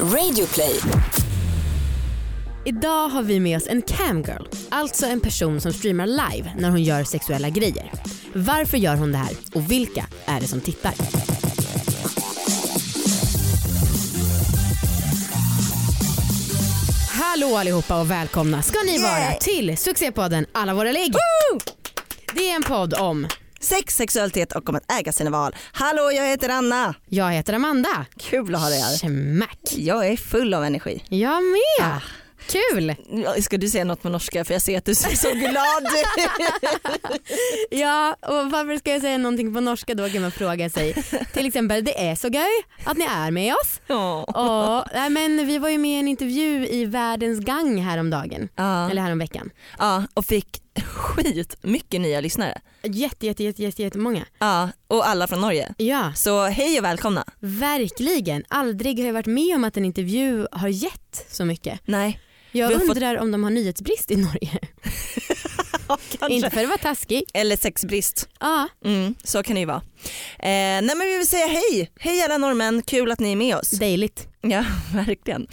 Radioplay. Idag har vi med oss en camgirl, alltså en person som streamar live när hon gör sexuella grejer. Varför gör hon det här och vilka är det som tittar? Hallå allihopa och välkomna ska ni vara till succépodden Alla våra ligg. Det är en podd om, Sex, sexualitet och om att äga sina val. Hallå jag heter Anna. jag heter Amanda. Kul att ha dig här. Smack. Jag är full av energi. Jag med. Ah. Kul. Ja, Ska du säga något på norska för jag ser att du ser så glad Ja, och varför ska jag säga någonting på norska då kan man fråga sig. Till exempel, det är så göj att ni är med oss. Ja. Och, nej, men vi var ju med i en intervju i Världens Gang häromdagen. Ja. Eller häromveckan. ja, och fick skit mycket nya lyssnare. Jätte, jätte, jätte, jätte, jättemånga. Ja, och alla från Norge. Ja, Så hej och välkomna. verkligen. Aldrig har jag varit med om att en intervju har gett så mycket. Nej, Jag har fått- undrar om de har nyhetsbrist i Norge. Inte för att vara taskig. Eller sexbrist. Ja, Mm, så kan det ju vara. Eh, nej men vi vill säga hej. Hej alla norrmän, kul att ni är med oss. dejligt. Ja, verkligen.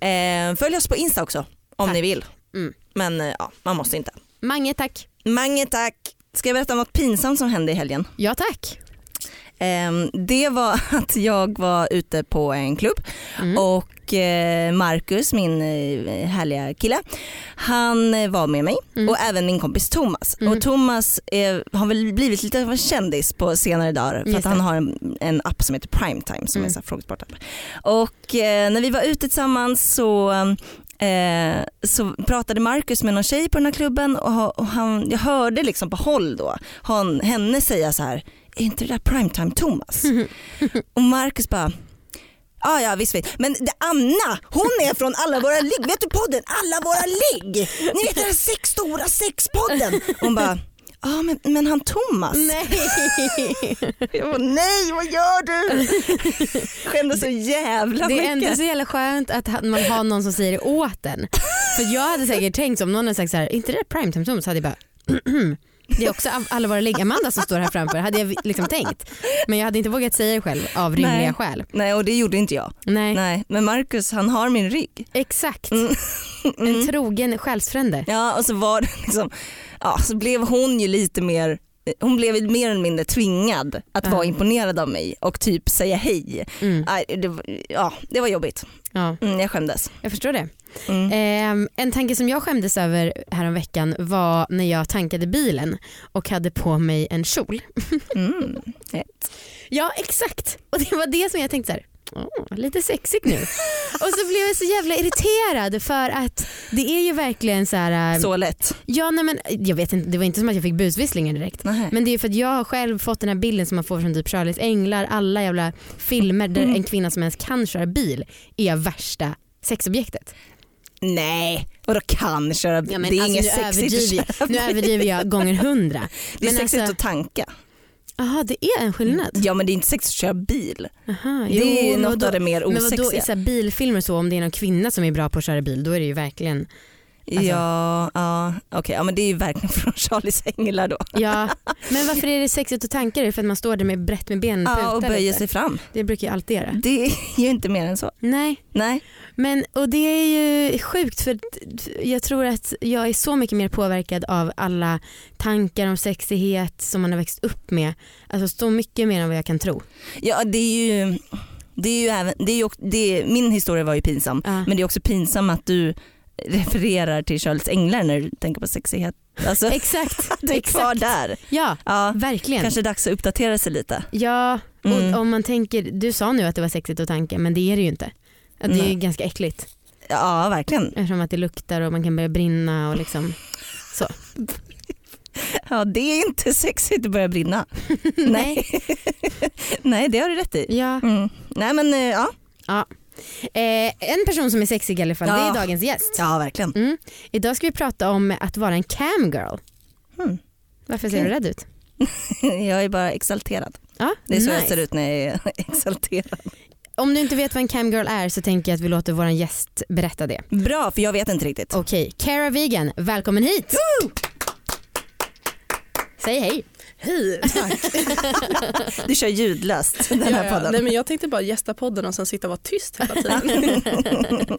Eh, följ oss på Insta också om Tack. ni vill. Mm. Men eh, ja, man måste inte. Mange tack. Mange tack. Ska jag berätta om något pinsamt som hände i helgen? Ja tack. Eh, det var att jag var ute på en klubb Mm. och eh, Marcus, min eh, härliga kille, han eh, var med mig Mm. och även min kompis Thomas. Mm. Och Thomas eh, har väl blivit lite av en kändis på senare dagar för Just att det. han har en, en app som heter Primetime som Mm. är en frågesportapp. Och när vi var ute tillsammans så Eh, så pratade Marcus med någon tjej på den här klubben och, och han, jag hörde liksom på håll då han, henne säga så här, är inte det där primetime Thomas? och Marcus bara, Ja, ja visst vet. Men det, Anna, hon är från alla våra ligg. Vet du podden Alla våra ligg? Ni vet den här sex stora sexpodden. Hon bara, ja men, men han Thomas. Nej. Jag bara, nej vad gör du? Skämdes så jävla Det är mycket. ändå så jävla skönt att man har någon som säger det åt en. För jag hade säkert tänkt som någon hade sagt så här, inte det primetime Tom? Så hade jag bara det är också av- alla våra ligg Amanda som står här framför hade jag liksom tänkt. Men jag hade inte vågat säga det själv av rimliga Nej. skäl. Nej och det gjorde inte jag. Nej, Nej men Marcus han har min rygg. exakt. Mm. En trogen själsfrände. Ja och så var det liksom, ja så blev hon ju lite mer hon blev mer eller mindre tvingad att vara imponerad av mig och typ säga hej. Mm. Nej, det, ja, det var jobbigt. Ja, Mm, jag skämdes. jag förstår det. Mm. Ehm, en tanke som jag skämdes över häromveckan var när jag tankade bilen och hade på mig en kjol. Mm. Ja exakt och det var det som jag tänkte så här. "Åh, lite sexigt nu. och så blev jag så jävla irriterad för att det är ju verkligen så här. äh, Så lätt. Ja, nej, men, jag vet inte, det var inte som att jag fick busvisslingar direkt. Nej. Men det är för att jag har själv fått den här bilden som man får från typ Charlies Änglar, alla jävla filmer där en kvinna som ens kan köra bil är värsta sexobjektet. Nej, vadå kan köra bil? Ja, det är alltså, inget sexigt att köra jag- nu överdriver jag gånger hundra. Det är Men sexigt alltså- att tanka. Jaha det är en skillnad. Ja men det är inte sexigt att köra bil. Aha, det är men något vadå- av det mer Men vadå i osexiga. så bilfilmer så om det är någon kvinna som är bra på att köra bil då är det ju verkligen alltså- Ja, ja okej. Ja, men det är ju verkligen från Charlies Änglar då. Ja, men varför är det sexigt att tanka det? För att man står där med brett med benen Ja, och böjer lite. sig fram. Det brukar jag alltid göra. Det är ju inte mer än så. Nej, Nej. men och det är ju sjukt för jag tror att jag är så mycket mer påverkad av alla tankar om sexighet som man har växt upp med. Alltså så mycket mer än vad jag kan tro. Ja det är ju, det är ju även, det är ju, det är, min historia var ju pinsam Ja. men det är också pinsamt att du refererar till Charlies Änglar när du tänker på sexighet. Alltså, Exakt, du är kvar exakt. där. Ja, Ja, verkligen. kanske dags att uppdatera sig lite. Ja, och Mm. om man tänker, du sa nu att det var sexigt att tanka men det är det ju inte. Att det är ganska äckligt Ja verkligen. eftersom att det luktar och man kan börja brinna och liksom så. Ja det är inte sexigt att börja brinna. Nej. Nej det har du rätt i. Ja. Mm. Nej men eh, ja. Eh, en person som är sexig i alla fall, det Ja. är dagens gäst. Ja verkligen. Mm. Idag ska vi prata om att vara en camgirl. Mm. Varför ser Okej. du rädd ut? Jag är bara exalterad. Ja, Det är så jag nice. ser ut när jag är exalterad. Om du inte vet vad en camgirl är så tänker jag att vi låter vår gäst berätta det. Bra för jag vet inte riktigt. Okej, Cara Vegan, välkommen hit! Säg hej. Hej, tack. Du kör ljudlöst den här Ja, podden. Nej, men jag tänkte bara gästa podden och sen sitta och vara tyst hela tiden.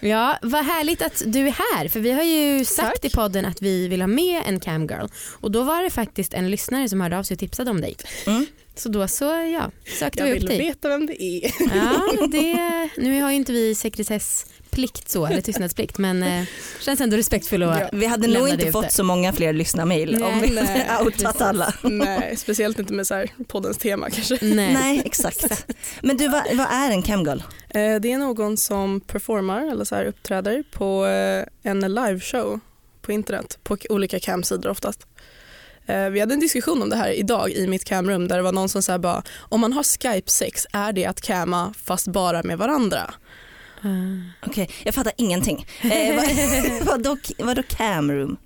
Ja, vad härligt att du är här för vi har ju sagt Tack. i podden att vi vill ha med en camgirl och då var det faktiskt en lyssnare som hörde av sig och tipsade om dig. Mm. Så då så ja, sökte Jag vi upp vill dig. veta vem det är. Ja, det, nu har ju inte vi sekretessplikt så, eller tystnadsplikt men eh, känns ändå respektfull att Ja. Vi hade nog inte fått så många fler lyssnarmail om Nej, vi nej, hade outat alla. Nej, speciellt inte med så här poddens tema kanske. Nej. Nej exakt. Men du vad, vad är en camgirl? Eh, Det är någon som performar eller så här uppträder på eh, en liveshow på internet på olika camsidor oftast. Eh, Vi hade en diskussion om det här idag i mitt camrum där det var någon som sa bara om man har skype-sex är det att cama fast bara med varandra? Ah. Okej, jag fattar ingenting. Eh, vad, vadå, vadå camroom?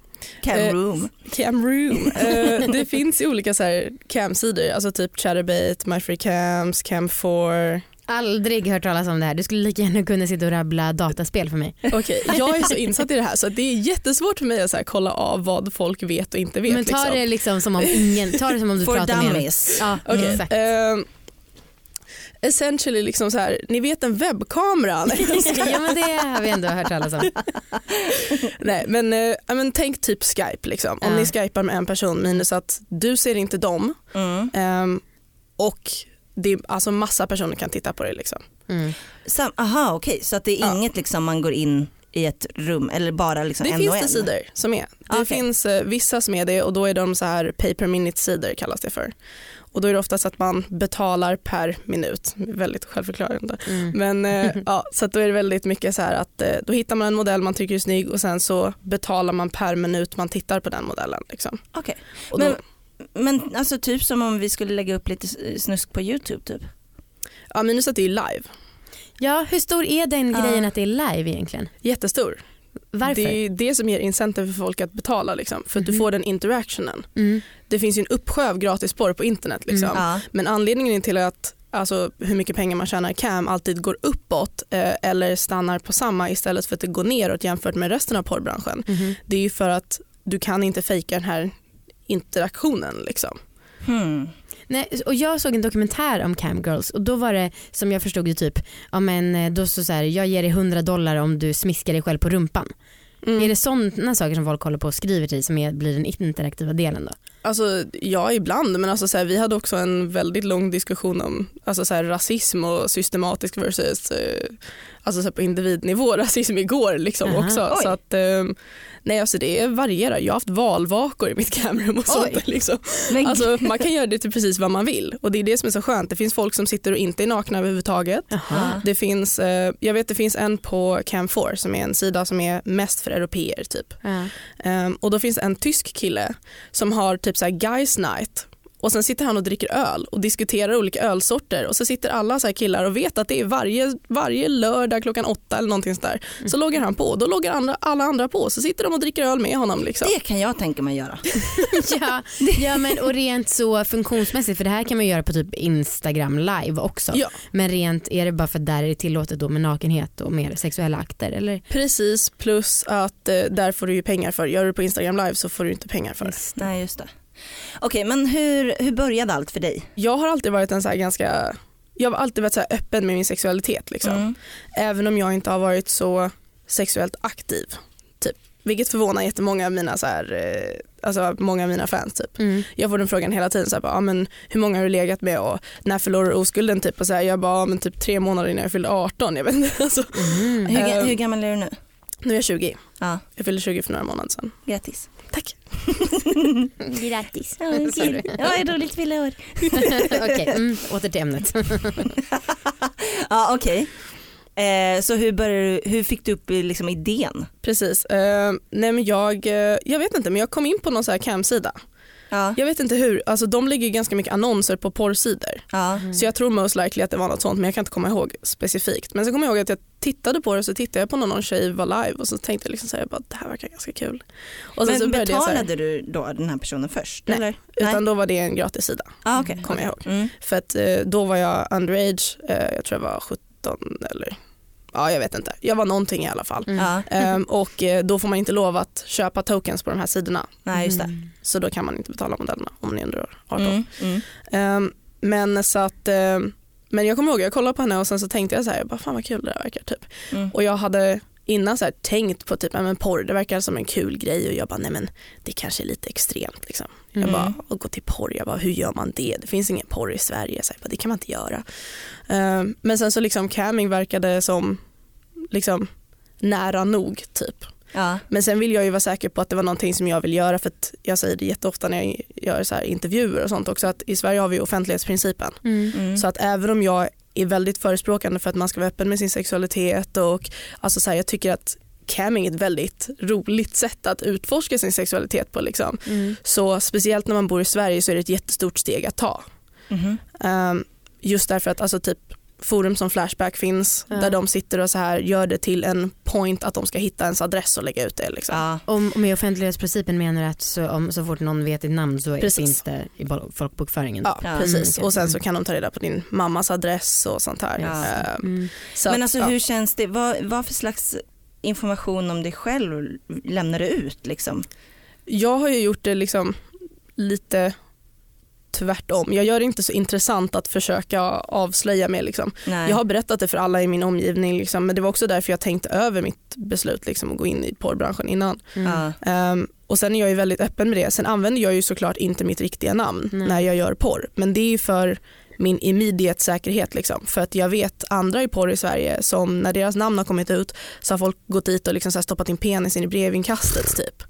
Camroom? Camroom. Eh, det finns ju olika så här camsidor, alltså typ Chatterbait, MyFreeCams, Cam4. Aldrig hört talas om det här. Du skulle lika gärna kunna sitta och rabbla dataspel för mig. Okej, jag är så insatt i det här så att det är jättesvårt för mig att så här kolla av vad folk vet och inte vet. Men ta liksom. det liksom som om ingen, ta det som om du For pratar med dummies. Ja, Okej. exakt. Essentially liksom så här, ni vet en webbkamera? ja men det har vi ändå hört talas om. Nej men, ja, men tänk typ Skype liksom. Om Ja. ni skypar med en person minus att du ser inte dem Mm. ehm, och det är alltså massa personer kan titta på det liksom. Mm. Sam, aha okej, så att det är Ja. inget liksom man går in i ett rum eller bara liksom Det en finns och det en? sidor som är. Det Okej. finns eh, vissa som är det och då är de så här pay per minute sidor kallas det för. Och då är det oftast att man betalar per minut, väldigt självförklarande. Mm. Men eh, ja, så att då är det väldigt mycket så här att eh, då hittar man en modell man tycker är snygg och sen så betalar man per minut man tittar på den modellen. Liksom. Då, Men, men alltså typ som om vi skulle lägga upp lite snusk på YouTube typ? ja, minus att det är live, Ja, hur stor är den grejen att det är live egentligen? jättestor. Varför? Det är det som ger incentive för folk att betala liksom, för att du Mhm. får den interactionen. Mm. Det finns ju en uppsjö av gratisporr på internet. Liksom. Mm. Ja. Men anledningen till att alltså, hur mycket pengar man tjänar i cam alltid går uppåt eh, eller stannar på samma istället för att det går neråt jämfört med resten av porrbranschen. Mhm. Det är ju för att du kan inte fejka den här interaktionen. Liksom. Nej, och jag såg en dokumentär om camgirls och då var det som jag förstod det typ, ja men eh, då så, så här, jag ger dig 100 dollar om du smiskar dig själv på rumpan. Mm. Är det sådana saker som folk håller på och skriver till som är, blir den interaktiva delen då? Alltså, ja, ibland. Men alltså, så här, vi hade också en väldigt lång diskussion om alltså, så här, rasism och systematisk versus eh, alltså, så på individnivå rasism igår liksom, Aha, också. oj. Så att, eh, nej, alltså, det varierar. Jag har haft valvakor i mitt camrum och sånt. Oj. Liksom. Men, Alltså, man kan göra det till precis vad man vill och det är det som är så skönt. Det finns folk som sitter och inte är nakna överhuvudtaget. Jaha. Det finns, eh, jag vet det finns en på Cam4 som är en sida som är mest för europeer typ. Ehm, och då finns en tysk kille som har typ så här guys night och sen sitter han och dricker öl och diskuterar olika ölsorter och så sitter alla så här killar och vet att det är varje, varje lördag klockan åtta eller någonting sådär. Så loggar han på och då loggar andra, alla andra på så sitter de och dricker öl med honom. Liksom. det kan jag tänka mig göra. ja, ja men och rent så funktionsmässigt för det här kan man göra på typ Instagram live också. Ja, Men rent är det bara för att där är det tillåtet då med nakenhet och mer sexuella akter eller? precis plus att eh, där får du ju pengar för. Gör du på Instagram live så får du inte pengar för. Nej just det. Okej men hur, hur började allt för dig? Jag har alltid varit en så här ganska jag har alltid varit så öppen med min sexualitet. Liksom. Mm. Även om jag inte har varit så sexuellt aktiv. Typ. Vilket förvånar jättemånga av mina, så här, eh, alltså, många av mina fans. Typ. Mm. Jag får den frågan hela tiden. Så här, bara, ah, men, hur många har du legat med och när förlorar du oskulden? Typ. Och så här, jag bara, ah, men, typ tre månader innan jag fyllde 18. Jag vet inte. Alltså, Mm. Hur, Eh, hur gammal är du nu? nu är jag 20. Ja, Jag fyllde 20 för några månader sedan. grattis. Tack. Grattis. Ja, Sorry. Ja, roligt fylla år. Okej, mm, åter till ämnet. Ja okej. Eh, så hur, började hur fick du upp liksom, idén? Precis. Eh, nej, men jag, eh, jag vet inte men jag kom in på någon så här camsida. Ja. Jag vet inte hur. Alltså, de lägger ju ganska mycket annonser på porrsidor. Ja. Så jag tror most likely att det var något sånt men jag kan inte komma ihåg specifikt. Men så kommer jag ihåg att jag tittade på det och så tittade jag på när någon tjej var live och så tänkte jag liksom så här, jag bara, det här verkar ganska kul. Och Men så här, betalade du då den här personen först? Nej. Eller? utan då var det en gratis sida Ah, okay. kommer jag ihåg. Mm. För att eh, då var jag underage, eh, jag tror jag var 17 eller ja jag vet inte, jag var någonting i alla fall. Mm. Ehm, och eh, då får man inte lov att köpa tokens på de här sidorna. Nej just det. Mm. Så då kan man inte betala modellerna om ni är under 18. Mm. Mm. Ehm, men så att, ehm, men jag kommer ihåg, jag kollade på henne och sen så tänkte jag så här, jag bara, fan vad kul det där verkar typ. Mm. Och jag hade innan så här tänkt på typ, men porr, det verkar som en kul grej och jag bara, nej men det kanske är lite extremt liksom. Jag Mm. bara, att gå till porr, jag bara, hur gör man det? Det finns ingen porr i Sverige, så jag bara, det kan man inte göra. Ehm, men sen så liksom camming verkade som liksom nära nog typ. Ja. Men sen vill jag ju vara säker på att det var någonting som jag vill göra för att jag säger det jätteofta när jag gör så intervjuer och sånt också att i Sverige har vi offentlighetsprincipen. Mm. Mm. Så att även om jag är väldigt förespråkande för att man ska vara öppen med sin sexualitet och alltså så här, jag tycker att camming är ett väldigt roligt sätt att utforska sin sexualitet på. Liksom. Mm. Så speciellt när man bor i Sverige så är det ett jättestort steg att ta. Mhm. Ehm, just därför att alltså typ forum som Flashback finns Ja. där de sitter och så här gör det till en point att de ska hitta ens adress och lägga ut det. Liksom. Ja. Om, med offentlighetsprincipen menar du att så, om, så fort någon vet ditt namn så Precis. finns det i folkbokföringen? Ja, Ja. precis. Mm. Och sen så kan de ta reda på din mammas adress och sånt här. Ja. Ehm, Mm. så Men alltså ja. hur känns det, vad, vad för slags information om dig själv lämnar du ut liksom? Jag har ju gjort det liksom lite tvärtom. Jag gör det inte så intressant att försöka avslöja mig. Liksom. Jag har berättat det för alla i min omgivning liksom, men det var också därför jag tänkte över mitt beslut liksom, att gå in i porrbranschen innan. Mm. Ehm, och sen är jag ju väldigt öppen med det. Sen använder jag ju såklart inte mitt riktiga namn Nej. när jag gör porr. Men det är för min immediate säkerhet. Liksom. För att jag vet andra i porr i Sverige som när deras namn har kommit ut så har folk gått dit och liksom så här stoppat in penis in i brevinkastet typ.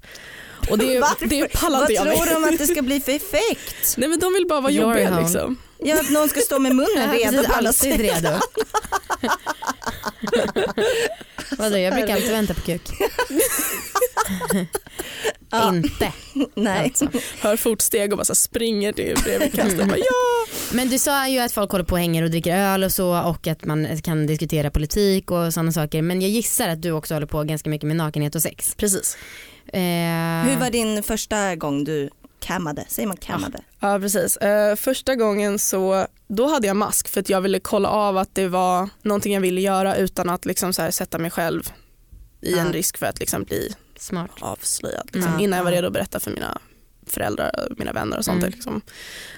Och det, Varför? det pallar Vad jag tror med. de att det ska bli för effekt? Nej men de vill bara vara Glory jobbiga hole. liksom. Ja, att någon ska stå med munnen redo på alla alltid redo. Vadå jag brukar alltid vänta på kuk. Ja. Inte Nej. alltså. Hör fotsteg och bara så springer till brevinkastet. Mm. Ja. Men du sa ju att folk håller på och hänger och dricker öl och så och att man kan diskutera politik och sådana saker. Men jag gissar att du också håller på ganska mycket med nakenhet och sex. Precis. Eh, Hur var din första gång du kammade? Säger man kammade? Ja precis. Eh, första gången så då hade jag mask för att jag ville kolla av att det var någonting jag ville göra utan att liksom så här sätta mig själv i Ja. en risk för att liksom bli Smart. avslöjad. Liksom, Ja, innan jag var ja. redo att berätta för mina föräldrar och mina vänner och sånt. Mm. Liksom.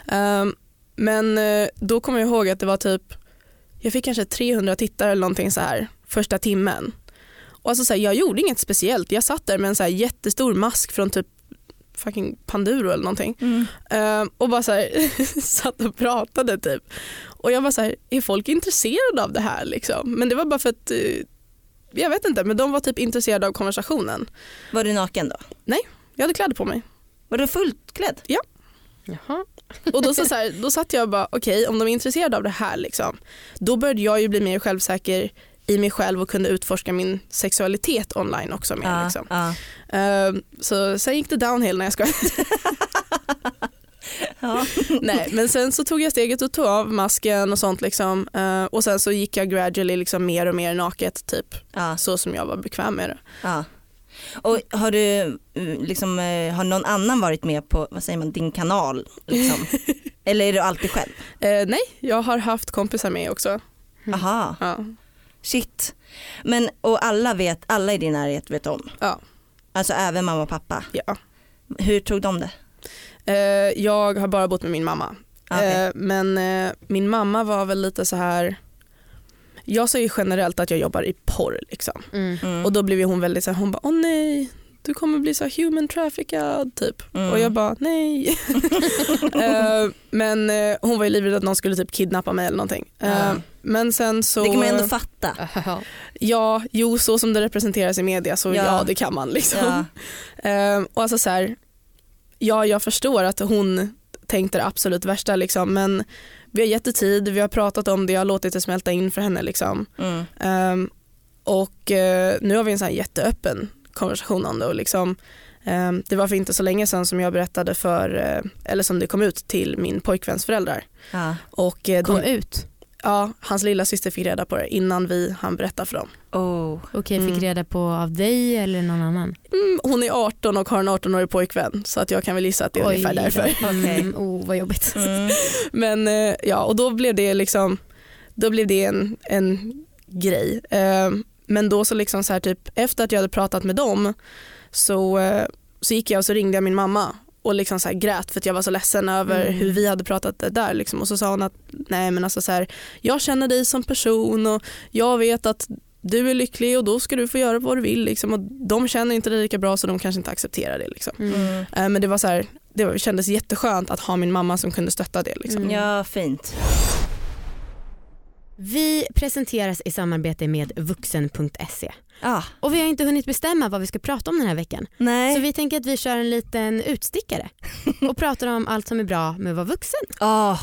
Ehm, men eh, då kommer jag ihåg att det var typ, jag fick kanske 300 tittare eller någonting så här första timmen. Och alltså så här, jag gjorde inget speciellt, jag satt där med en så här jättestor mask från typ fucking Panduro eller någonting. Mm. Ehm, och bara så här, satt och pratade typ. Och jag var så här, är folk intresserade av det här liksom? Men det var bara för att, eh, jag vet inte, men de var typ intresserade av konversationen. Var du naken då? Jag hade kläder på mig. Var du fullt klädd? Jaha. Och då, så så här, då satt jag och bara, okej om de är intresserade av det här liksom, då började jag ju bli mer självsäker i mig själv och kunde utforska min sexualitet online också. Mer, liksom. ja. Ehm, så sen gick det downhill när jag ska. ja. Nej, men sen så tog jag steget och tog av masken och sånt liksom. Eh, och sen så gick jag gradually liksom mer och mer naket typ ja. så som jag var bekväm med det. ja. Och har du, eh, liksom, eh, har någon annan varit med på, vad säger man, din kanal? Liksom? Eller är du alltid själv? Eh, nej, jag har haft kompisar med också. Aha, Ja. Shit. Men, och alla vet, alla i din närhet vet om? Ja. Alltså även mamma och pappa? Ja. Hur tog de det? Eh, jag har bara bott med min mamma. Okej. Eh, men eh, min mamma var väl lite så här. Jag säger generellt att jag jobbar i porr liksom. Mm. Mm. Och då blev hon väldigt så här, hon bara åh nej du kommer bli så human traffickad typ. Mm. Och jag bara nej. Eh, men eh, hon var ju livrädd att någon skulle typ kidnappa mig eller någonting. Ja. Men sen så, Det kan man ju ändå fatta. Ja jo så som det representeras i media så Ja. ja, det kan man liksom. Ja. Och alltså så här, ja jag förstår att hon tänkte det absolut värsta liksom, men vi har gett det tid, vi har pratat om det, jag har låtit det smälta in för henne. Liksom. Mm. Ehm, och nu har vi en sån här jätteöppen konversation om det. Och liksom, ehm, det var för inte så länge sedan som jag berättade för, eh, eller som det kom ut till min pojkväns föräldrar. Ja. Och eh, Kom de, ut. ja, hans lilla syster fick reda på det innan vi han berätta för dem. Oh. Okej, fick Mm. reda på av dig eller någon annan? Mm, hon är 18 och har en 18-årig pojkvän så att jag kan väl gissa att det är ungefär då. därför. Mm, oh, vad jobbigt. Mm. Men eh, ja, och då blev det liksom, då blev det en, en grej. Men då så liksom så här typ efter att jag hade pratat med dem så, eh, så gick jag och så ringde jag min mamma och liksom så grät för att jag var så ledsen över Mm. hur vi hade pratat det där. Liksom. Och så sa hon att nej men alltså så här, jag känner dig som person och jag vet att du är lycklig och då ska du få göra vad du vill. Liksom. Och de känner inte dig lika bra så de kanske inte accepterar det. Liksom. Mm. Eh, Men det var så här, det kändes jätteskönt att ha min mamma som kunde stötta det. Liksom. Mm. Ja, fint. Vi presenteras i samarbete med vuxen.se Ah, och vi har inte hunnit bestämma vad vi ska prata om den här veckan. nej. Så vi tänker att vi kör en liten utstickare och pratar om allt som är bra med att vara vuxen. Ah,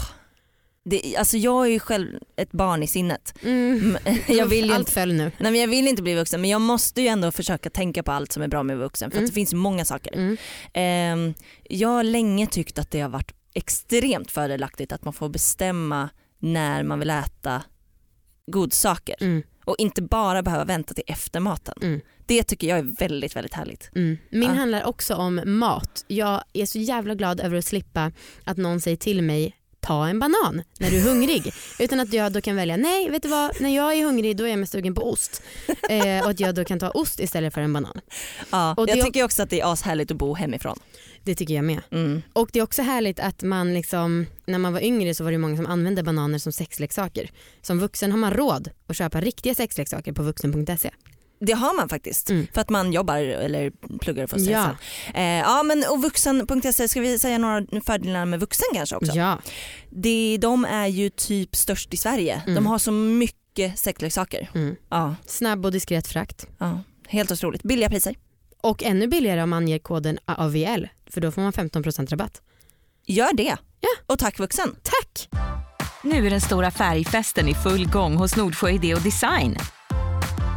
det, alltså jag är ju själv ett barn i sinnet. Mm. Jag vill, ju allt inte, föll nu. nej, men jag vill inte bli vuxen men jag måste ju ändå försöka tänka på allt som är bra med vuxen för Mm. att det finns många saker. Mm. Ehm, jag har länge tyckt att det har varit extremt fördelaktigt att man får bestämma när man vill äta godsaker Mm. och inte bara behöva vänta till efter maten. Mm. Det tycker jag är väldigt väldigt härligt. Mm. Min Ja. handlar också om mat. Jag är så jävla glad över att slippa att någon säger till mig ta en banan när du är hungrig. Utan att jag då kan välja, nej vet du vad, när jag är hungrig då är jag mest sugen på ost. Eh, och att jag då kan ta ost istället för en banan. Ja, Och jag tycker också att det är ashärligt att bo hemifrån. Det tycker jag med. Mm. Och det är också härligt att man liksom, när man var yngre så var det många som använde bananer som sexleksaker. Som vuxen har man råd att köpa riktiga sexleksaker på vuxen.se. Det har man faktiskt Mm. för att man jobbar eller pluggar för Ja. stressen. Eh, ja men och vuxen.se, ska vi säga några fördelar med vuxen kanske också? Ja. Det, de är ju typ störst i Sverige. Mm. De har så mycket sexleksaker. Mm. Ja, Snabb och diskret frakt. ja, helt otroligt. Billiga priser. Och ännu billigare om man anger koden AVL för då får man 15% rabatt. Gör det. Ja. Och tack vuxen. Tack! Nu är den stora färgfesten i full gång hos Nordsjö Idé och Design.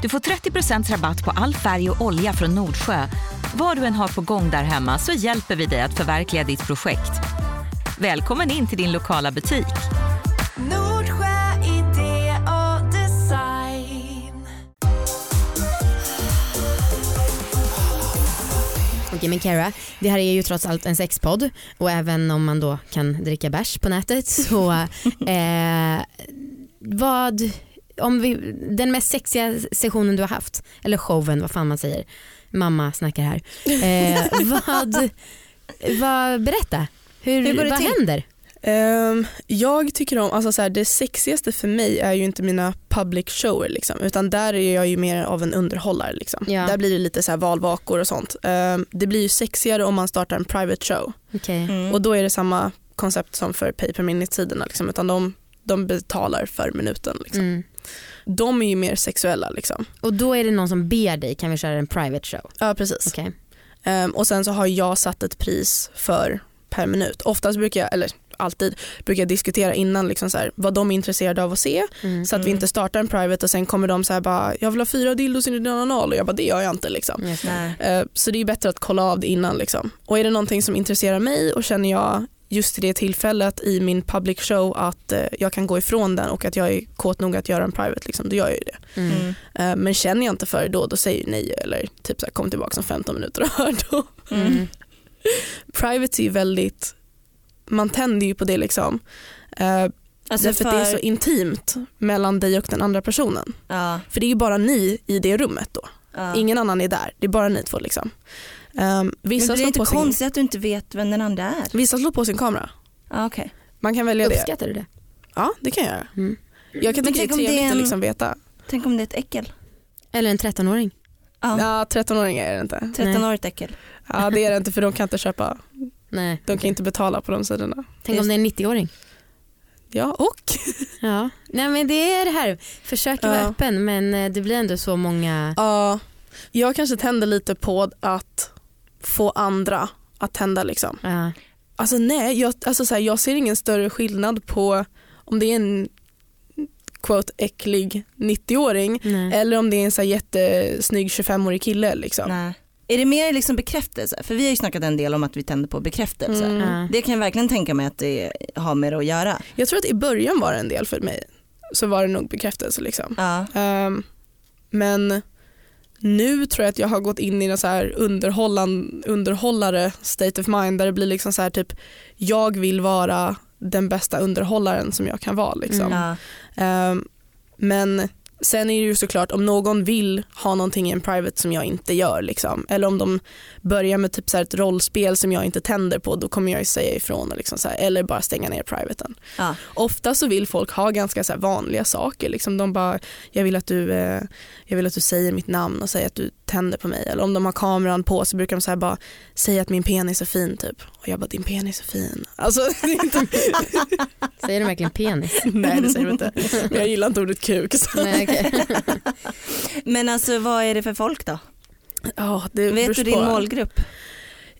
Du får 30% rabatt på all färg och olja från Nordsjö. Vad du än har på gång där hemma så hjälper vi dig att förverkliga ditt projekt. Välkommen in till din lokala butik. Nordsjö idé och design. Okej men Kara, det här är ju trots allt en sexpodd och även om man då kan dricka bärs på nätet så eh, vad, om vi, den mest sexiga sessionen du har haft, eller showen vad fan man säger, mamma snackar här. Eh, vad, vad, berätta, hur, Hur går det vad till? händer? Ehm, jag tycker om, alltså så här, det sexigaste för mig är ju inte mina public shower liksom, utan där är jag ju mer av en underhållare. Liksom. Ja. Där blir det lite så här valvakor och sånt. Ehm, det blir ju sexigare om man startar en private show Okej. Mm. och då är det samma koncept som för pay per minute-tiderna liksom, utan de, de betalar för minuten. Liksom. Mm. De är ju mer sexuella. Liksom. Och då är det någon som ber dig, kan vi köra en private show? Ja precis. Okej. Ehm, och sen så har jag satt ett pris för per minut. Oftast brukar jag, eller alltid, brukar jag diskutera innan liksom så här, vad de är intresserade av att se Mm. så att vi Mm. inte startar en private och sen kommer de så här bara jag vill ha fyra dildos i din anal och jag bara det gör jag inte liksom. Just det. Nej. Eh, Så det är bättre att kolla av det innan liksom. Och är det någonting som intresserar mig och känner jag just i det tillfället i min public show att eh, jag kan gå ifrån den och att jag är kåt nog att göra en private liksom, då gör jag ju det. Mm. Mm. Eh, Men känner jag inte för det då, då säger jag nej eller typ så här, kom tillbaka om 15 minuter och hör då. Mm. Private är väldigt, man tänder ju på det liksom. Eh, Alltså därför att det är så intimt mellan dig och den andra personen. ja, För det är ju bara ni i det rummet då. ja. Ingen annan är där, det är bara ni två liksom. Um, Men vissa, blir det slår inte på sin, konstigt att du inte vet vem den andra är? vissa slår på sin kamera. Ja, okej. Man kan välja det. Uppskattar du det? Ja det kan jag göra. Mm. Jag kan Men tycka det är är trevligt att en- liksom veta. Tänk om det är ett äckel? Eller en 13-åring? Ja, Ja 13-åringar är det inte. 13-årigt äckel. Ja det är det inte för de kan inte köpa, Nej. de kan inte betala på de sidorna. Tänk om det är en 90-åring? Ja och? Ja, nej men det är det här, försök vara Ja. öppen men eh, det blir ändå så många, Ja, jag kanske tänder lite på att få andra att tända liksom. ja. Alltså nej, jag, alltså så här, jag ser ingen större skillnad på om det är en quote äcklig 90-åring nej. eller om det är en så här jättesnygg 25-årig kille. Liksom. Nej. Är det mer liksom bekräftelse? För vi har ju snackat en del om att vi tänder på bekräftelse. Mm. Det kan jag verkligen tänka mig att det har med det att göra. Jag tror att i början var det en del för mig. Så var det nog bekräftelse. Liksom. Ja. Ehm, men nu tror jag att jag har gått in i en så här underhållare state of mind där det blir liksom så här typ jag vill vara den bästa underhållaren som jag kan vara. Liksom. Mm. Ehm, men Sen är det ju såklart om någon vill ha någonting i en private som jag inte gör liksom, eller om de börjar med typ så ett rollspel som jag inte tänder på då kommer jag ju säga ifrån och liksom så här, eller bara stänga ner privaten. Ja. Ofta så vill folk ha ganska så vanliga saker. Liksom de bara, jag vill, att du, eh, jag vill att du säger mitt namn och säger att du tänder på mig. Eller om de har kameran på så brukar de så bara säga att min penis är fin typ. Och jag bara din penis är fin. Alltså, inte, Säger de verkligen penis? nej det säger de inte. Men jag gillar inte ordet kuk. Nej, okej. Men alltså vad är det för folk då? Ja, det Vet du din på. målgrupp?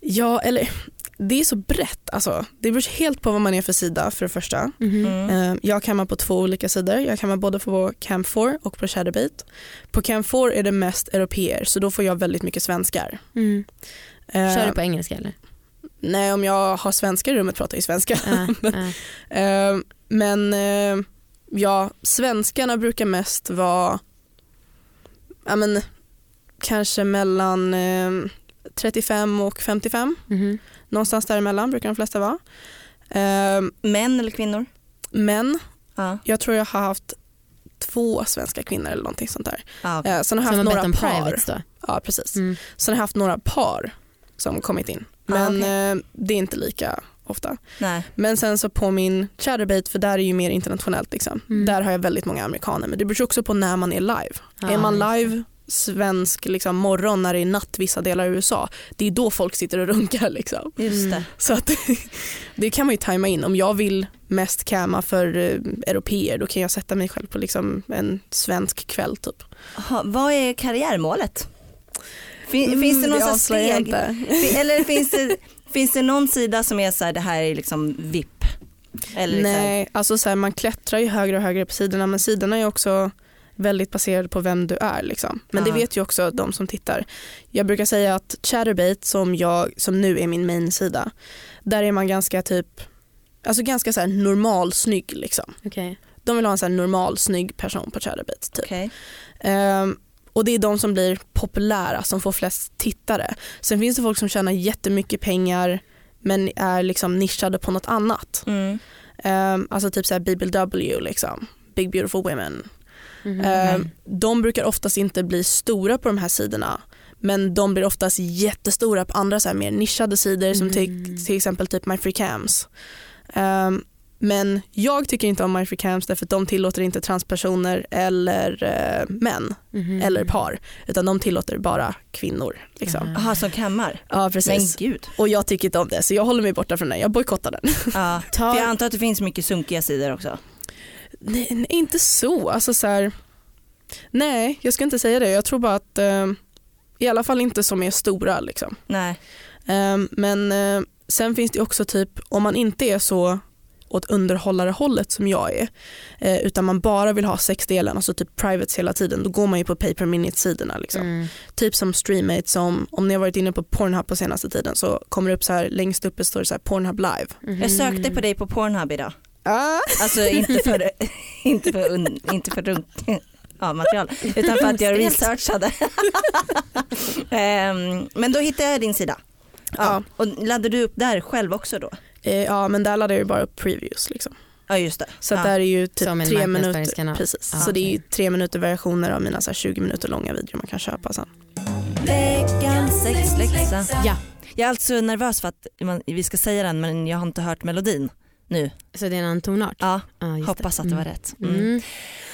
Ja, eller det är så brett. Alltså, det beror helt på vad man är för sida för det första. Mhm. Mm. Eh, Jag kammar på två olika sidor. Jag kammar både på Camp 4 och på Shadowbeat. På Camp 4 är det mest europeer så då får jag väldigt mycket svenskar. Mm. Eh, Kör du på engelska eller? Nej, om jag har svenskar i rummet pratar jag svenska. Ja. Eh, Men ja, svenskarna brukar mest vara ja, men, kanske mellan eh, 35 och 55. Mhm. Någonstans däremellan brukar de flesta vara. Eh, Män eller kvinnor? Men Ja. jag tror jag har haft två svenska kvinnor eller någonting sånt där. Ja, okej. Eh, Sen har jag haft några par. privates? Ja, precis. Mm. Sen har jag haft några par som kommit in. Ah, Men okej. eh, det är inte lika ofta. Nej. Men sen så på min Chatterbait, för där är ju mer internationellt liksom. Mm. Där har jag väldigt många amerikaner. Men det beror också på när man är live. Ja, är man det. live svensk liksom, morgon när det är natt vissa delar av USA, det är då folk sitter och runkar. Liksom. Just Mm. det. Så att, det kan man ju tajma in. Om jag vill mest camma för eh, europeer då kan jag sätta mig själv på liksom, en svensk kväll. Typ. Aha, vad är karriärmålet? Fin, finns det någon Mm, avslöjar jag steg? Eller finns det, finns det någon sida som är så här, det här är liksom VIP? Eller liksom, Nej, alltså så här, man klättrar ju högre och högre på sidorna men sidorna är också väldigt baserade på vem du är. Liksom. Men det Ja. vet ju också de som tittar. Jag brukar säga att Chatterbait som, jag, som nu är min main-sida, där är man ganska typ Alltså ganska så här normal snygg liksom. Okej. De vill ha en så här normal snygg person på Chatterbait. Typ. okej. Ehm, och det är de som blir populära som får flest tittare. Sen finns det folk som tjänar jättemycket pengar men är liksom nischade på något annat. Mm. Um, alltså typ såhär BBW liksom, Big Beautiful Women. Mhm. Ehm, de brukar oftast inte bli stora på de här sidorna men de blir oftast jättestora på andra så här mer nischade sidor som till, Mm. till exempel typ My Free Cams. Ehm, men jag tycker inte om My Free Cams därför att de tillåter inte transpersoner eller eh, män Mhm. eller par utan de tillåter bara kvinnor. Liksom. Ja. Aha, som kammar? Ja Men precis. gud. Och jag tycker inte om det så jag håller mig borta från den, jag bojkottar den. Ja. För jag antar att det finns mycket sunkiga sidor också. Nej, nej inte så. Alltså så här, nej, jag ska inte säga det. Jag tror bara att eh, i alla fall inte som är stora. Liksom. Nej. Eh, men eh, sen finns det också typ om man inte är så åt underhållarehållet som jag är eh, utan man bara vill ha sexdelen, alltså typ privates hela tiden, då går man ju på pay per minute sidorna. Liksom. Mm. Typ som Streammate som om ni har varit inne på Pornhub på senaste tiden så kommer det upp så här längst uppe står det så här Pornhub live. Mhm. Jag sökte på dig på Pornhub idag. Ah. Alltså inte för, inte för, un, inte för runk, ja, material utan för att jag researchade. Ehm, men då hittade jag din sida. Ja. Ja. Och laddade du upp där själv också då? Eh, ja men där laddar jag ju bara upp previews. Liksom. Ja just det. Så ja. där är ju typ Som tre minuter. Precis. Ah, så det är ju tre minuter versioner av mina så här 20 minuter långa videor man kan köpa sen. Veckans sexläxa. Ja, Jag är alltså nervös för att man, vi ska säga den men jag har inte hört melodin nu. så det är en annan tonart? Ja, Ja, just hoppas att det var rätt. Mm. Mm. Mm.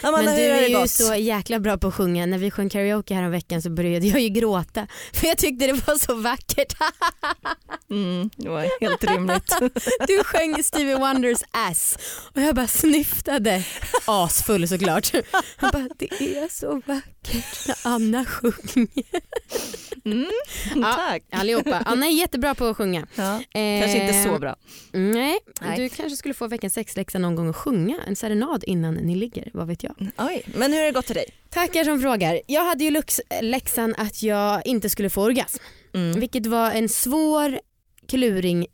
Amanda, Men du hur har är det ju gått? så jäkla bra på att sjunga. När vi sjöng karaoke här om veckan så började jag ju gråta. För jag tyckte det var så vackert. Mm, det var helt rimligt. Du sjöng Stevie Wonders ass och jag bara snyftade. Asfull såklart. Jag bara, det är så vackert när Anna sjunger. Mm, Ja. Tack. Allihopa. Anna är jättebra på att sjunga. Ja, kanske inte så Eh, bra. Nej, Nej. du kanske skulle få veckans sexläxa någon gång och sjunga en serenad innan ni ligger, vad vet jag. Oj, men hur har det gått till dig? Tackar som frågar. Jag hade ju läxan att jag inte skulle få orgasm. Mm. Vilket var en svår kluring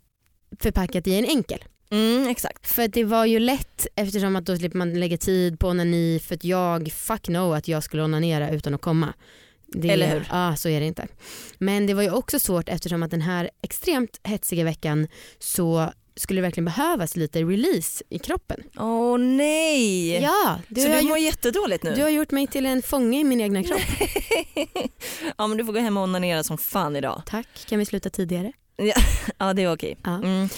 förpackat i en enkel. Mm, exakt. För det var ju lätt eftersom att då slipper man lägga tid på onani för att jag fuck no att jag skulle onanera utan att komma. Det, Eller hur? Ja så är det inte. Men det var ju också svårt eftersom att den här extremt hetsiga veckan så skulle det verkligen behövas lite release i kroppen. Åh nej! Ja, du så har, du gjort, mår jättedåligt nu? du har gjort mig till en fånge i min egna kropp. ja men du får gå hem och onanera som fan idag. Tack, kan vi sluta tidigare? Ja det är okej. Ja. Mm.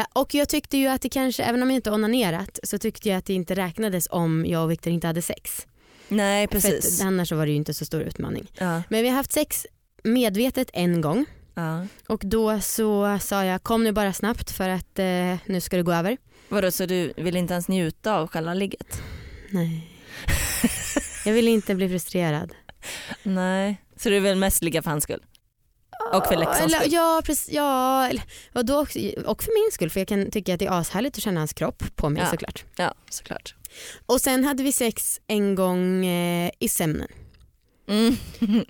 Eh, och jag tyckte ju att det kanske, även om jag inte onanerat, så tyckte jag att det inte räknades om jag och Viktor inte hade sex. Nej För precis. att, annars så var det ju inte så stor utmaning. Ja, Men vi har haft sex medvetet en gång ja. och då så sa jag kom nu bara snabbt för att eh, nu ska det gå över. Vadå så du vill inte ens njuta av själva ligget? Nej. jag vill inte bli frustrerad. Nej. Så du vill mest ligga för hans skull? Och för Leksands skull? ja, precis, ja och, då också, och för min skull för jag kan tycka att det är ashärligt att känna hans kropp på mig Ja. såklart. Ja såklart. Och sen hade vi sex en gång eh, i sömnen. Mm.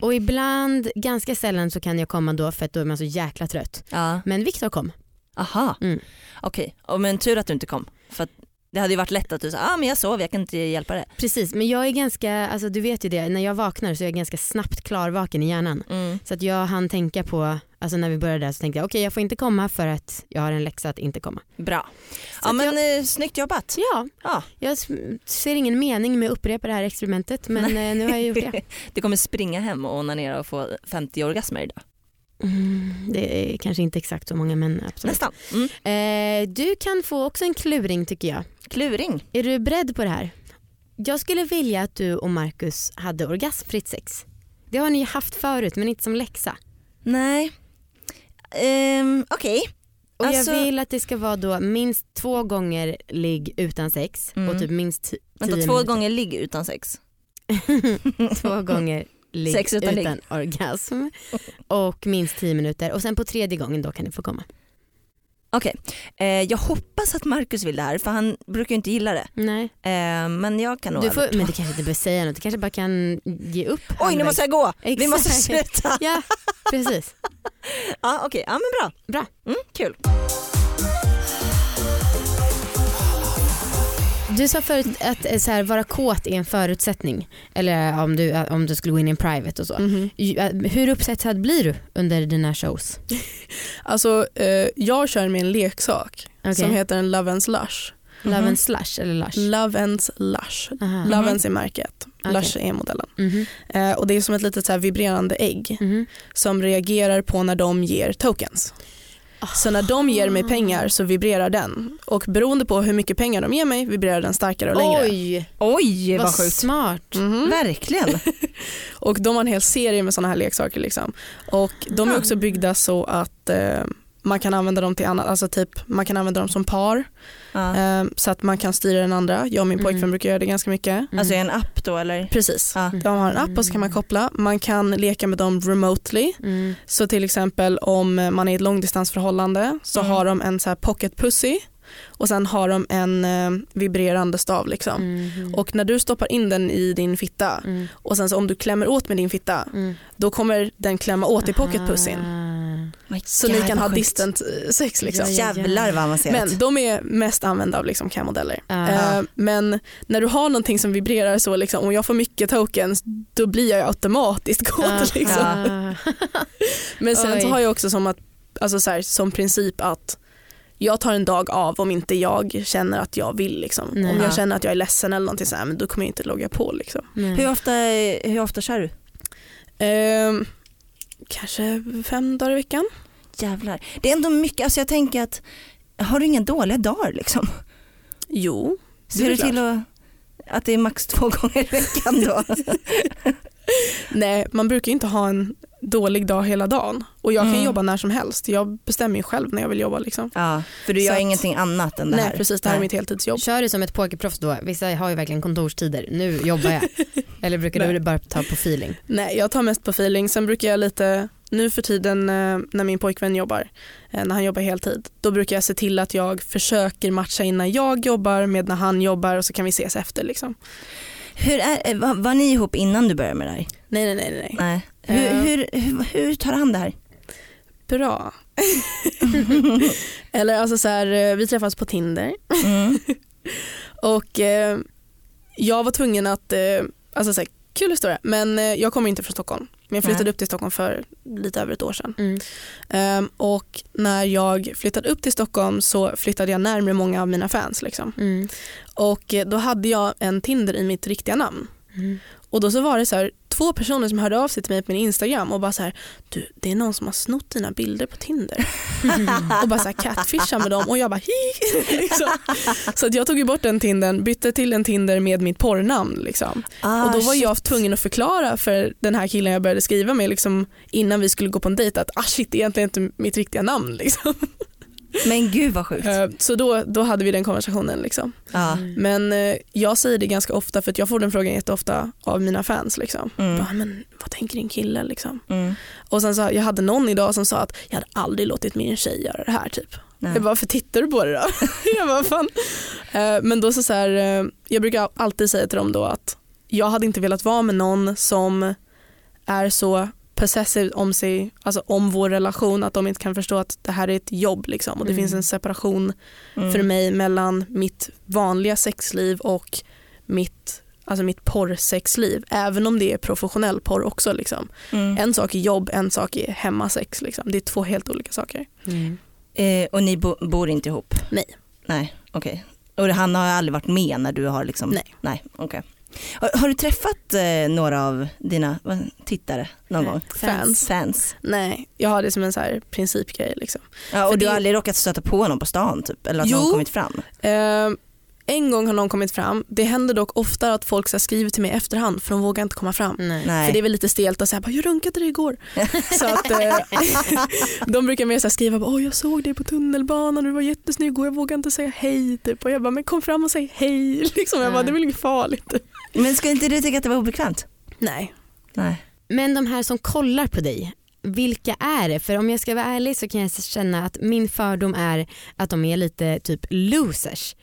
Och ibland, ganska sällan så kan jag komma då för att då är man så jäkla trött. Ja. Men Viktor kom. Aha. Mm. Okej, okay. men tur att du inte kom. För det hade ju varit lätt att du sa ah, men jag sov, jag kan inte hjälpa det. Precis, men jag är ganska, alltså du vet ju det, när jag vaknar så är jag ganska snabbt klarvaken i hjärnan. Mm. Så att jag hann tänka på, alltså när vi började där så tänkte jag okej jag får inte komma för att jag har en läxa att inte komma. Bra. Så Ja men eh, snyggt jobbat. Ja, Ja. jag ser ingen mening med att upprepa det här experimentet men eh, nu har jag gjort det. Du kommer springa hem och onanera och få 50 orgasmer idag. Mm, det är kanske inte exakt så många men absolut. Nästan. Mm. Eh, du kan få också en kluring tycker jag. Kluring. Är du beredd på det här? Jag skulle vilja att du och Marcus hade orgasmfritt sex. Det har ni ju haft förut men inte som läxa. Nej. Ehm, Okej. Och Alltså- jag vill att det ska vara då minst två gånger ligg utan sex Mm. och typ minst ti- Vänta tio två minuter. gånger ligg utan sex. två gånger ligg Sex utan utan, ligg. orgasm och minst tio minuter och sen på tredje gången då kan ni få komma. Okej. Eh, jag hoppas att Marcus vill det här för han brukar ju inte gilla det. Nej. Eh, men jag kan nog Du får, övertala. men du kanske inte behöver säga något, du kanske bara kan ge upp. Oj nu måste jag gå. Vi Exakt. måste sluta. Ja precis. Ja okej, ja men bra. Bra. Mm, kul. Du sa förut att eh, så här, vara kåt är en förutsättning. Eller om du, om du skulle gå in i en private och så. Mhm. Ju- eh, Hur upphetsad blir du under dina shows? Alltså eh, jag kör med en leksak Okej. som heter en Love and Slush. Love Mhm. and slush eller lush? Love and Lush. Aha. Love and är märket, Okej. Lush är modellen. Mhm. Eh, och det är som ett litet så vibrerande ägg Mhm. som reagerar på när de ger tokens. Så när de ger mig pengar så vibrerar den och beroende på hur mycket pengar de ger mig vibrerar den starkare och längre. Oj, Oj vad vad sjukt. smart. Mhm. Verkligen. Och de har en hel serie med sådana här leksaker. Liksom. Och de är också byggda så att eh, man kan använda dem till annat, alltså typ man kan använda dem som par Ja. eh, så att man kan styra den andra. Jag och min Mm. pojkvän brukar göra det ganska mycket. Mm. Alltså en app då eller? Precis. Ja. De har en app och så kan man koppla. Man kan leka med dem remotely. Mm. Så till exempel om man är i ett långdistansförhållande så Mm. har de en så här pocket pussy och sen har de en eh, vibrerande stav liksom. Mhm. Och när du stoppar in den i din fitta Mm. och sen så om du klämmer åt med din fitta Mm. då kommer den klämma åt i. Ah. My Så God, ni kan ha sjukt. distant eh, sex liksom. Ja, ja. Jävlar vad avancerat. Men de är mest använda av liksom cam-modeller. Ah. Eh, men när du har någonting som vibrerar så, liksom, om jag får mycket tokens då blir jag automatiskt kåt. Ah. Liksom. Ah. Men sen så har jag också som, att, alltså så här, som princip att jag tar en dag av om inte jag känner att jag vill. Liksom. Nej. Om Ja. jag känner att jag är ledsen eller någonting så här, men då kommer jag inte logga på. Liksom. Hur, ofta, hur ofta kör du? Ehm, kanske fem dagar i veckan. Jävlar. Det är ändå mycket, alltså jag tänker att har du inga dåliga dagar liksom? Jo, Ser du till att, att det är max två gånger i veckan då? Nej, man brukar ju inte ha en dålig dag hela dagen. Och jag kan Mm. jobba när som helst. Jag bestämmer ju själv när jag vill jobba. Liksom. ja, för du gör att- ingenting annat än det här? Nej precis, det här är Nej. mitt heltidsjobb. Kör du som ett pokerproffs då? Vissa har ju verkligen kontorstider. Nu jobbar jag. Eller brukar du bara ta på feeling? Nej, jag tar mest på feeling. Sen brukar jag lite, nu för tiden eh, när min pojkvän jobbar, eh, när han jobbar heltid, då brukar jag se till att jag försöker matcha in när jag jobbar med när han jobbar och så kan vi ses efter. Liksom. Hur är, eh, var, var ni ihop innan du började med det här? Nej, nej, nej, nej. Nej. Hur, Eh. hur, hur, hur tar han det här? Bra. Eller alltså så här, eh, vi träffades på Tinder Mm. och eh, jag var tvungen att eh, alltså så här, kul historia. Men eh, jag kommer inte från Stockholm. Men jag flyttade Nej. upp till Stockholm för lite över ett år sedan. Mm. Ehm, och när jag flyttade upp till Stockholm så flyttade jag närmare många av mina fans. Liksom. Mm. Och eh, då hade jag en Tinder i mitt riktiga namn. Mm. Och då så var det så här, två personer som hörde av sig till mig på min Instagram och bara så här, du det är någon som har snott dina bilder på Tinder. och bara så här catfisha med dem och jag bara hi. liksom. Så att jag tog ju bort den Tindern, bytte till en Tinder med mitt porrnamn. Liksom. Ah, och då var shit. jag tvungen att förklara för den här killen jag började skriva med liksom, innan vi skulle gå på en dejt att ah shit det är egentligen inte mitt riktiga namn. Liksom. Men gud vad sjukt. Eh, Så då, då hade vi den konversationen. Liksom. Ja. Men eh, jag säger det ganska ofta för jag får den frågan jätteofta av mina fans. Liksom. Mm. Bara, men, vad tänker din kille? Liksom. Mm. Och sen så, jag hade någon idag som sa att jag hade aldrig låtit min tjej göra det här. Typ. Nej. Jag bara, varför tittar du på det då? jag bara, fan. Eh, Men då så, så här, jag brukar alltid säga till dem då att jag hade inte velat vara med någon som är så possessive om sig, alltså om vår relation att de inte kan förstå att det här är ett jobb liksom. och det Mm. finns en separation Mm. för mig mellan mitt vanliga sexliv och mitt, alltså mitt porrsexliv. Även om det är professionell porr också. Liksom. Mm. En sak är jobb, en sak är hemmasex. Liksom. Det är två helt olika saker. Mm. Eh, och ni bo, bor inte ihop? Nej. Nej, okej. Och han har aldrig varit med när du har liksom? Nej. Nej, okej. Har, har du träffat eh, några av dina tittare någon gång? Fans. Fans? Nej, jag har det som en så här principgrej. Liksom. Ja, och För du det- har aldrig råkat stöta på honom på stan typ? Eller att Jo. någon kommit fram? Eh, en gång har någon kommit fram. Det händer dock ofta att folk så skriver till mig i efterhand för de vågar inte komma fram. Nej. Nej. För det är väl lite stelt att säga jag runkade dig igår. så att, eh, de brukar mer så skriva Åh, jag såg dig på tunnelbanan du var jättesnygg och jag vågar inte säga hej. Typ. Och jag bara, men kom fram och säg hej. Liksom. Jag bara, det är väl inget farligt. Men ska inte du tycka att det var obekvämt? Nej. Nej. Men de här som kollar på dig, vilka är det? För om jag ska vara ärlig så kan jag känna att min fördom är att de är lite typ losers.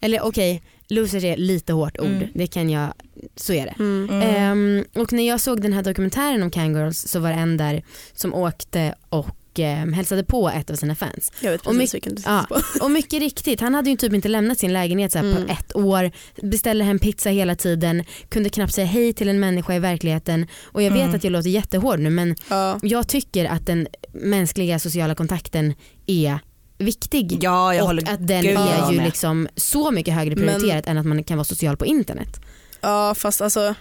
Eller okej, losers är lite hårt ord, Mm. det kan jag, så är det. Mm. Mm. Ehm, och när jag såg den här dokumentären om Kangirls så var det en där som åkte och um, hälsade på ett av sina fans. Jag vet Och precis mycket- vilken du Ja, på. och mycket riktigt, han hade ju typ inte lämnat sin lägenhet så här Mm. på ett år, beställde hem pizza hela tiden, kunde knappt säga hej till en människa i verkligheten och jag vet Mm. att jag låter jättehård nu men Ja. jag tycker att den mänskliga sociala kontakten är viktig. Ja, jag och håller att den gud, är ju med. liksom så mycket högre Men- prioriterat än att man kan vara social på internet. ja, fast alltså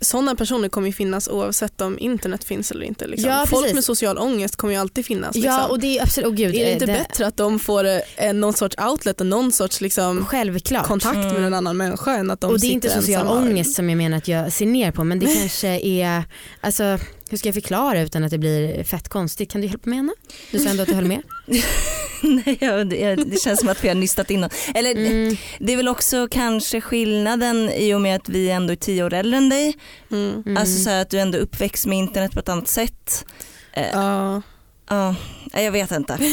sådana personer kommer ju finnas oavsett om internet finns eller inte. Liksom. Ja, Folk precis. med social ångest kommer ju alltid finnas. Liksom. Ja och det är absolut, oh, gud, är det eh, inte bättre att de får eh, någon sorts outlet och någon sorts liksom, Självklart. kontakt med Mm. en annan människa än att de och det är inte sitter social ensamma? ångest som jag menar att jag ser ner på men det kanske är, alltså hur ska jag förklara utan att det blir fett konstigt? Kan du hjälpa mig Anna? Du sa ändå att du höll med. Nej, ja, det, känns som att vi har nystat innan. Eller Mm. det är väl också kanske skillnaden i och med att vi ändå är tio år äldre än dig. Mm. Mm. Alltså så här att du ändå är uppväxt med internet på ett annat sätt. Eh, Ja. Ja, jag vet inte.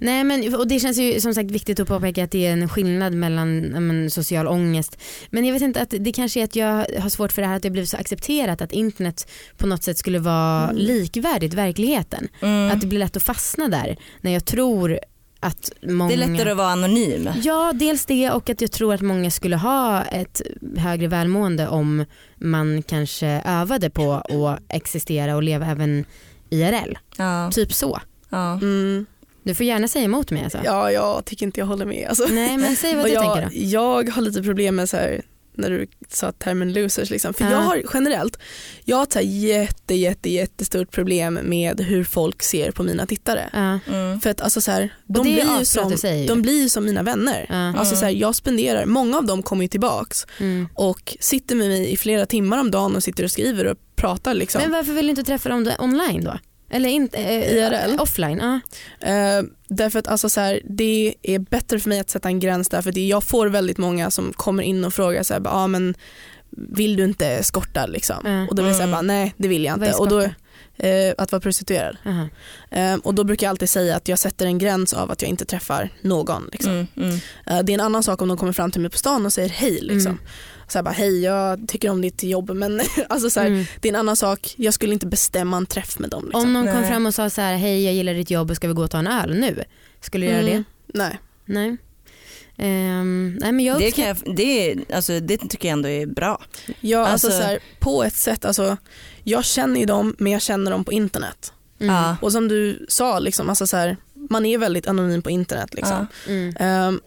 Nej men och det känns ju som sagt viktigt att påpeka att det är en skillnad mellan men, social ångest. Men jag vet inte att det kanske är att jag har svårt för det här att det blivit så accepterat att internet på något sätt skulle vara likvärdigt verkligheten. Mm. Att det blir lätt att fastna där när jag tror att många Det är lättare att vara anonym. Ja, dels det och att jag tror att många skulle ha ett högre välmående om man kanske övade på att existera och leva även IRL. Ja, Typ så. ja. Mm. Du får gärna säga emot mig alltså. ja, jag tycker inte jag håller med. Alltså. Nej men säg vad du jag, tänker då. jag har lite problem med så här, när du sa termen losers. Liksom. För Ja. jag har generellt jag har ett jätte, jätte, jättestort problem med hur folk ser på mina tittare. Ja. Mm. För att alltså så här, de, blir ju som, de blir ju som mina vänner. Ja. Alltså så här, jag spenderar, många av dem kommer ju tillbaks Mm. och sitter med mig i flera timmar om dagen och sitter och skriver och pratar. Liksom. Men varför vill du inte träffa dem online då? Eller inte, eh, IRL? Offline? Ja. Eh, därför att alltså så här, det är bättre för mig att sätta en gräns där för det, jag får väldigt många som kommer in och frågar så här, ah, men vill du inte skorta liksom? Ja. Och då vill jag säga Mm. nej det vill jag inte. Och då? Eh, att vara prostituerad. Aha. Eh, och då brukar jag alltid säga att jag sätter en gräns av att jag inte träffar någon. Liksom. Mm. Mm. Eh, det är en annan sak om de kommer fram till mig på stan och säger hej. Liksom. Mm. Så här bara, hej jag tycker om ditt jobb men alltså så här, Mm. det är en annan sak, jag skulle inte bestämma en träff med dem. Liksom. Om någon kom Nej. fram och sa så här, hej jag gillar ditt jobb och ska vi gå och ta en öl nu? Skulle du göra Mm. det? Nej. Nej. Ehm, nej, men jag Det, kan jag, det, är- alltså, det tycker jag ändå är bra. Ja, alltså, Alltså- så här, på ett sätt, alltså, jag känner ju dem men jag känner dem på internet. Mm. Och som du sa, liksom, alltså, så här, man är väldigt anonym på internet. Liksom. Mm. Ehm,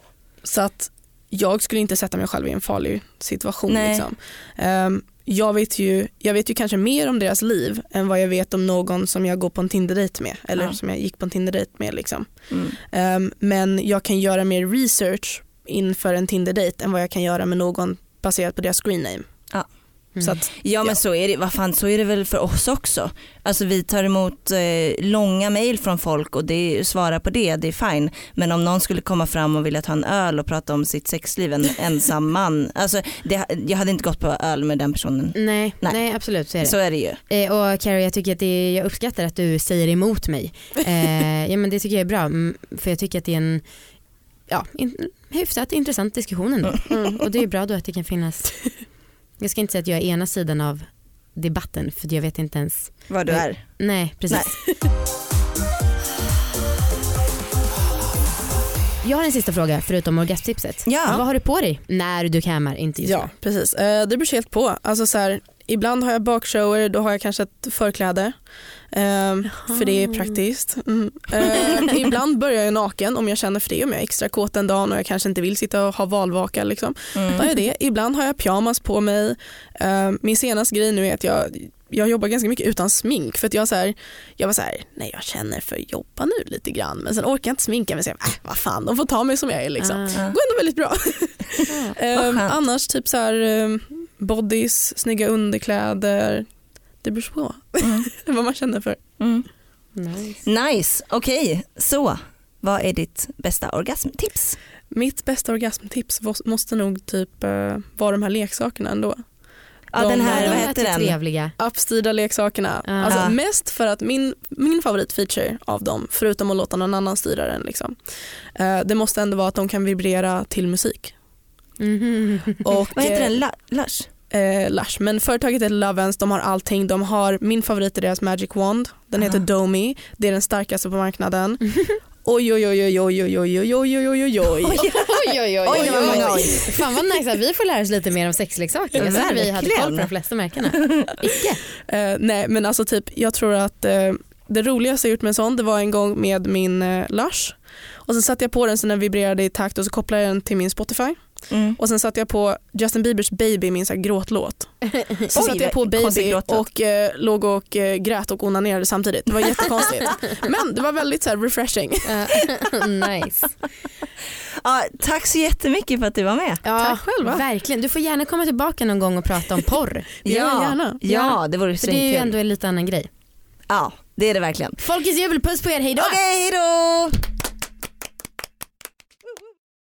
så att jag skulle inte sätta mig själv i en farlig situation. Nej. Liksom. Ehm, jag, vet ju, jag vet ju kanske mer om deras liv än vad jag vet om någon som jag går på en Tinder-dejt med eller Ja. som jag gick på en Tinder-dejt med. Liksom. Mm. Ehm, men jag kan göra mer research inför en Tinder-dejt än vad jag kan göra med någon baserat på deras screen name. Ja. Mm. Att, Ja men Ja. så är det, vad fan så är det väl för oss också. Alltså vi tar emot eh, långa mail från folk och det, svara på det, det är fine. Men om någon skulle komma fram och vilja ta en öl och prata om sitt sexliv, en ensam man. Alltså det, jag hade inte gått på öl med den personen. Nej, nej. Nej. absolut så är det. Så är det ju. Eh, och Carrie jag tycker att det jag uppskattar att du säger emot mig. Eh, ja men det tycker jag är bra mm, för jag tycker att det är en ja, in, hyfsat intressant diskussion ändå. mm. Och det är bra då att det kan finnas, jag ska inte säga att jag är ena sidan av debatten för jag vet inte ens, Vad du är. nej precis. Jag har en sista fråga förutom orgasmtipset. Ja. Vad har du på dig när du kammar? Inte just Ja, precis. Eh, det beror helt på. Alltså, så här, ibland har jag bakshower, då har jag kanske ett förkläde. Ehm, för det är praktiskt. Mm. Eh, ibland börjar jag naken om jag känner för det, om jag är extra kåt en dag och jag kanske inte vill sitta och ha valvaka. Liksom. Då Mm. jag det. Ibland har jag pyjamas på mig. Ehm, min senaste grej nu är att jag, jag jobbar ganska mycket utan smink. För att jag, så här, jag var så här, nej jag känner för att jobba nu lite grann. Men sen orkar jag inte sminka. Så jag, äh, vad fan, de får ta mig som jag är. Liksom. Det går ändå väldigt bra. Ehm, skönt. annars typ så här um, bodys, snygga underkläder. Det beror på Mm. vad man känner för. Mm. Nice. Nice, okej. Så, vad är ditt bästa orgasmtips? Mitt bästa orgasmtips måste nog typ uh, vara de här leksakerna ändå. Ja De- den här, de vad heter den? Trevliga. Appstyrda leksakerna. Ah. Alltså, mest för att min, min favoritfeature av dem, förutom att låta någon annan styra den, liksom, eh, det måste ändå vara att de kan vibrera till musik. Mhm. Och, Vad heter eh, den? La- Lush? Eh, Lush. Men företaget är Lovens, de har allting. De har min favorit är deras Magic Wand. Den heter. Domi. Det är den starkaste på marknaden. Oj oj oj oj oj oj oj oj oj oj oj oj. Oj oj oj. Oj, oj. Fan vad nice att vi får lära oss lite mer om sexleksaker. Jag att vi hade koll på de flesta märkena. Icke. Eh, nej men alltså typ jag tror att eh, det roligaste jag gjort med en sån det var en gång med min eh, Lush. Och sen satte jag på den så den vibrerade i takt och så kopplade jag den till min Spotify. Mm. Och sen satte jag på Justin Biebers Baby, min så här gråtlåt. Så satte jag på Baby och eh, låg och eh, grät och onanerade samtidigt. Det var jättekonstigt. Men det var väldigt så här, refreshing. Nice. Ja, tack så jättemycket för att du var med. Ja, Tack själva. Verkligen. Du får gärna komma tillbaka någon gång och prata om porr. Ja, gärna. Ja, det vore För det är ju ändå en lite annan grej. Ja, det är det verkligen. Folkets jubel, puss på er, hejdå! Okej, hejdå!